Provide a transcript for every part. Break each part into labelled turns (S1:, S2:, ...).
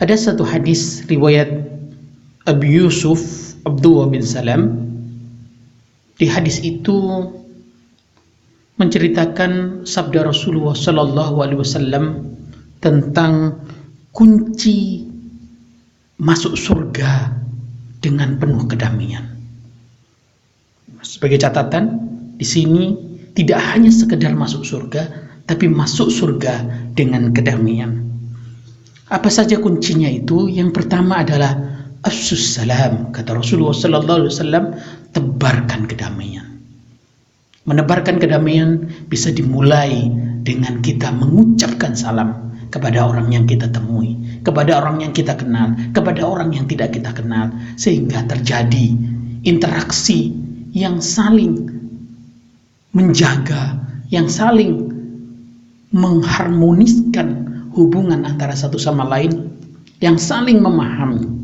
S1: Ada satu hadis riwayat Abu Yusuf Abdullah bin Salam. Di hadis itu menceritakan sabda Rasulullah Sallallahu Alaihi Wasallam tentang kunci masuk surga dengan penuh kedamaian. Sebagai catatan, di sini tidak hanya sekedar masuk surga, tapi masuk surga dengan kedamaian. Apa saja kuncinya itu? Yang pertama adalah afsus salam. Kata Rasulullah sallallahu alaihi wasallam, tebarkan kedamaian. Menebarkan kedamaian bisa dimulai dengan kita mengucapkan salam kepada orang yang kita temui, kepada orang yang kita kenal, kepada orang yang tidak kita kenal, sehingga terjadi interaksi yang saling menjaga, yang saling mengharmoniskan hubungan antara satu sama lain, yang saling memahami.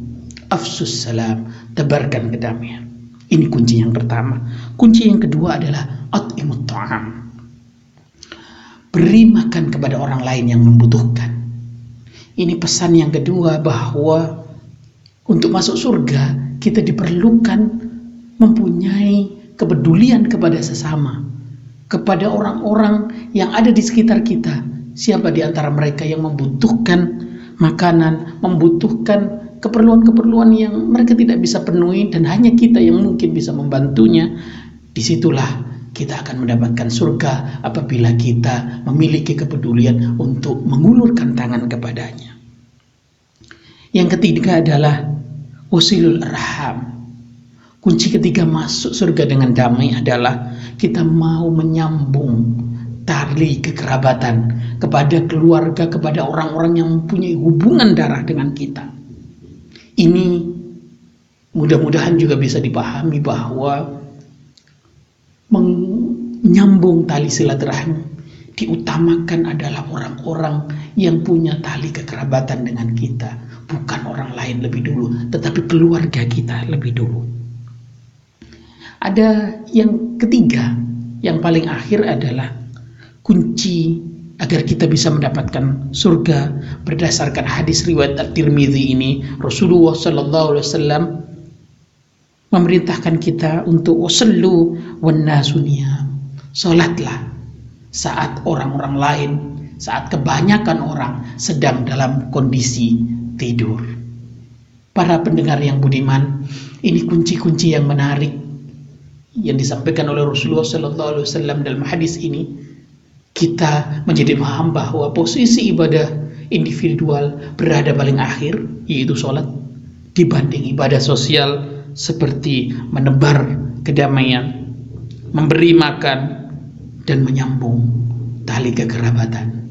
S1: Afsus salam, tebarkan kedamaian. Ini kunci yang pertama. Kunci yang kedua adalah at'imut ta'am. Beri makan kepada orang lain yang membutuhkan. Ini pesan yang kedua bahwa untuk masuk surga kita diperlukan mempunyai kepedulian kepada sesama, kepada orang-orang yang ada di sekitar kita. Siapa di antara mereka yang membutuhkan makanan, membutuhkan keperluan-keperluan yang mereka tidak bisa penuhi dan hanya kita yang mungkin bisa membantunya, di situlah kita akan mendapatkan surga apabila kita memiliki kepedulian untuk mengulurkan tangan kepadanya. Yang ketiga adalah usilul arham. Kunci ketiga masuk surga dengan damai adalah kita mau menyambung tali kekerabatan kepada keluarga, kepada orang-orang yang mempunyai hubungan darah dengan kita. Ini mudah-mudahan juga bisa dipahami bahwa menyambung tali silaturahmi diutamakan adalah orang-orang yang punya tali kekerabatan dengan kita, bukan orang lain lebih dulu, tetapi keluarga kita lebih dulu. Ada yang ketiga, yang paling akhir adalah kunci agar kita bisa mendapatkan surga berdasarkan hadis riwayat At-Tirmidzi ini. Rasulullah sallallahu alaihi wasallam memerintahkan kita untuk wasallu wan salatlah saat orang-orang lain saat kebanyakan orang sedang dalam kondisi tidur. Para pendengar yang budiman ini kunci-kunci yang menarik yang disampaikan oleh Rasulullah sallallahu alaihi wasallam dalam hadis ini kita menjadi paham bahwa posisi ibadah individual berada paling akhir, yaitu sholat, dibanding ibadah sosial seperti menebar kedamaian, memberi makan, dan menyambung tali kekerabatan.